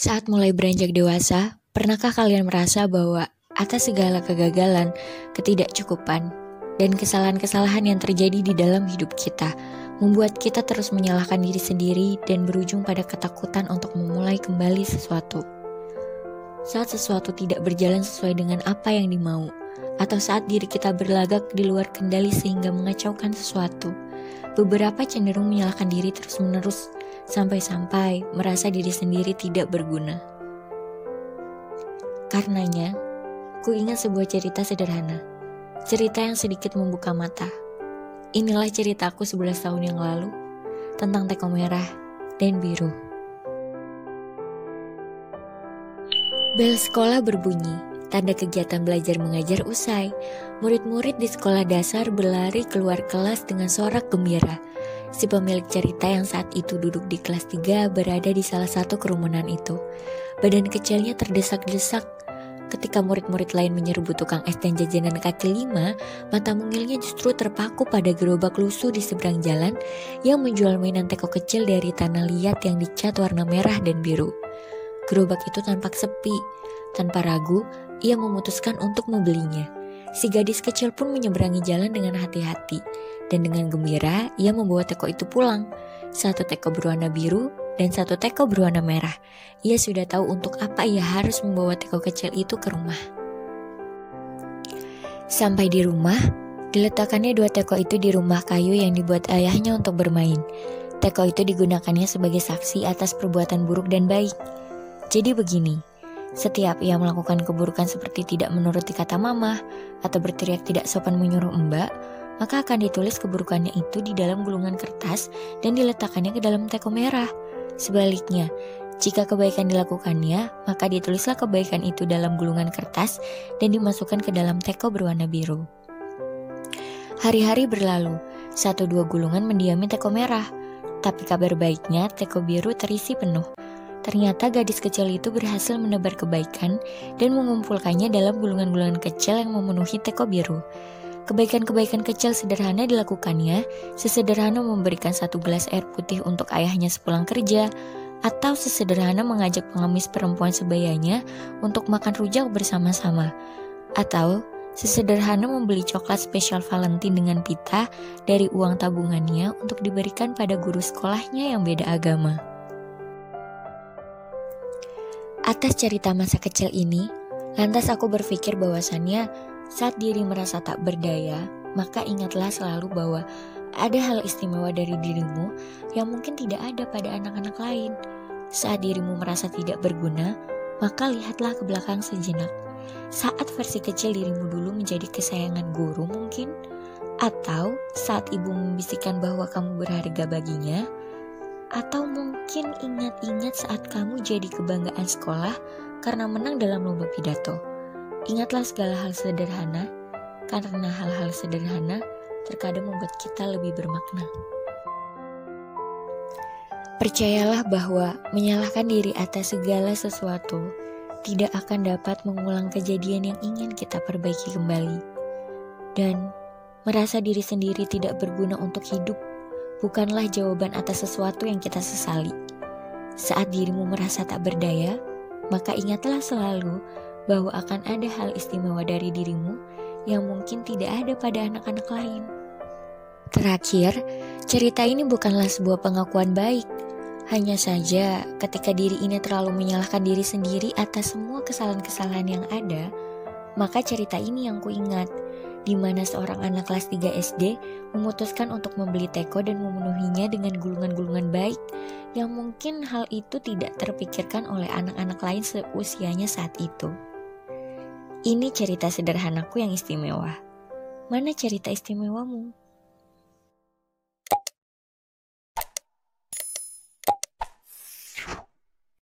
Saat mulai beranjak dewasa, pernahkah kalian merasa bahwa atas segala kegagalan, ketidakcukupan, dan kesalahan-kesalahan yang terjadi di dalam hidup kita, membuat kita terus menyalahkan diri sendiri dan berujung pada ketakutan untuk memulai kembali sesuatu. Saat sesuatu tidak berjalan sesuai dengan apa yang dimau, atau saat diri kita berlagak di luar kendali sehingga mengacaukan sesuatu, beberapa cenderung menyalahkan diri terus-menerus sampai-sampai merasa diri sendiri tidak berguna. Karenanya, ku ingat sebuah cerita sederhana, cerita yang sedikit membuka mata. Inilah ceritaku 11 tahun yang lalu tentang teko merah dan biru. Bel sekolah berbunyi, tanda kegiatan belajar mengajar usai. Murid-murid di sekolah dasar berlari keluar kelas dengan sorak gembira. Si pemilik cerita yang saat itu duduk di kelas 3 berada di salah satu kerumunan itu. Badan kecilnya terdesak-desak Ketika murid-murid lain menyerbu tukang es dan jajanan kaki lima, mata mungilnya justru terpaku pada gerobak lusuh di seberang jalan yang menjual mainan teko kecil dari tanah liat yang dicat warna merah dan biru. Gerobak itu tampak sepi. Tanpa ragu, ia memutuskan untuk membelinya. Si gadis kecil pun menyeberangi jalan dengan hati-hati. Dan dengan gembira, ia membawa teko itu pulang. Satu teko berwarna biru dan satu teko berwarna merah. Ia sudah tahu untuk apa ia harus membawa teko kecil itu ke rumah. Sampai di rumah, diletakkannya dua teko itu di rumah kayu yang dibuat ayahnya untuk bermain. Teko itu digunakannya sebagai saksi atas perbuatan buruk dan baik. Jadi begini, setiap ia melakukan keburukan seperti tidak menuruti kata mama atau berteriak tidak sopan menyuruh mbak, maka akan ditulis keburukannya itu di dalam gulungan kertas dan diletakkannya ke dalam teko merah. Sebaliknya, jika kebaikan dilakukannya, maka ditulislah kebaikan itu dalam gulungan kertas dan dimasukkan ke dalam teko berwarna biru. Hari-hari berlalu, satu dua gulungan mendiami teko merah, tapi kabar baiknya teko biru terisi penuh. Ternyata gadis kecil itu berhasil menebar kebaikan dan mengumpulkannya dalam gulungan-gulungan kecil yang memenuhi teko biru. Kebaikan-kebaikan kecil sederhana dilakukannya, sesederhana memberikan satu gelas air putih untuk ayahnya sepulang kerja, atau sesederhana mengajak pengemis perempuan sebayanya untuk makan rujak bersama-sama, atau sesederhana membeli coklat spesial Valentine dengan pita dari uang tabungannya untuk diberikan pada guru sekolahnya yang beda agama. Atas cerita masa kecil ini, lantas aku berpikir bahwasannya saat diri merasa tak berdaya, maka ingatlah selalu bahwa ada hal istimewa dari dirimu yang mungkin tidak ada pada anak-anak lain. Saat dirimu merasa tidak berguna, maka lihatlah ke belakang sejenak. Saat versi kecil dirimu dulu menjadi kesayangan guru mungkin, atau saat ibu membisikkan bahwa kamu berharga baginya, atau mungkin ingat-ingat saat kamu jadi kebanggaan sekolah karena menang dalam lomba pidato. Ingatlah segala hal sederhana, karena hal-hal sederhana terkadang membuat kita lebih bermakna. Percayalah bahwa menyalahkan diri atas segala sesuatu tidak akan dapat mengulang kejadian yang ingin kita perbaiki kembali. Dan merasa diri sendiri tidak berguna untuk hidup bukanlah jawaban atas sesuatu yang kita sesali. Saat dirimu merasa tak berdaya, maka ingatlah selalu bahwa akan ada hal istimewa dari dirimu yang mungkin tidak ada pada anak-anak lain. Terakhir, cerita ini bukanlah sebuah pengakuan baik. Hanya saja, ketika diri ini terlalu menyalahkan diri sendiri atas semua kesalahan-kesalahan yang ada, maka cerita ini yang kuingat, di mana seorang anak kelas 3 SD memutuskan untuk membeli teko dan memenuhinya dengan gulungan-gulungan baik yang mungkin hal itu tidak terpikirkan oleh anak-anak lain seusianya saat itu. Ini cerita sederhanaku yang istimewa. Mana cerita istimewamu?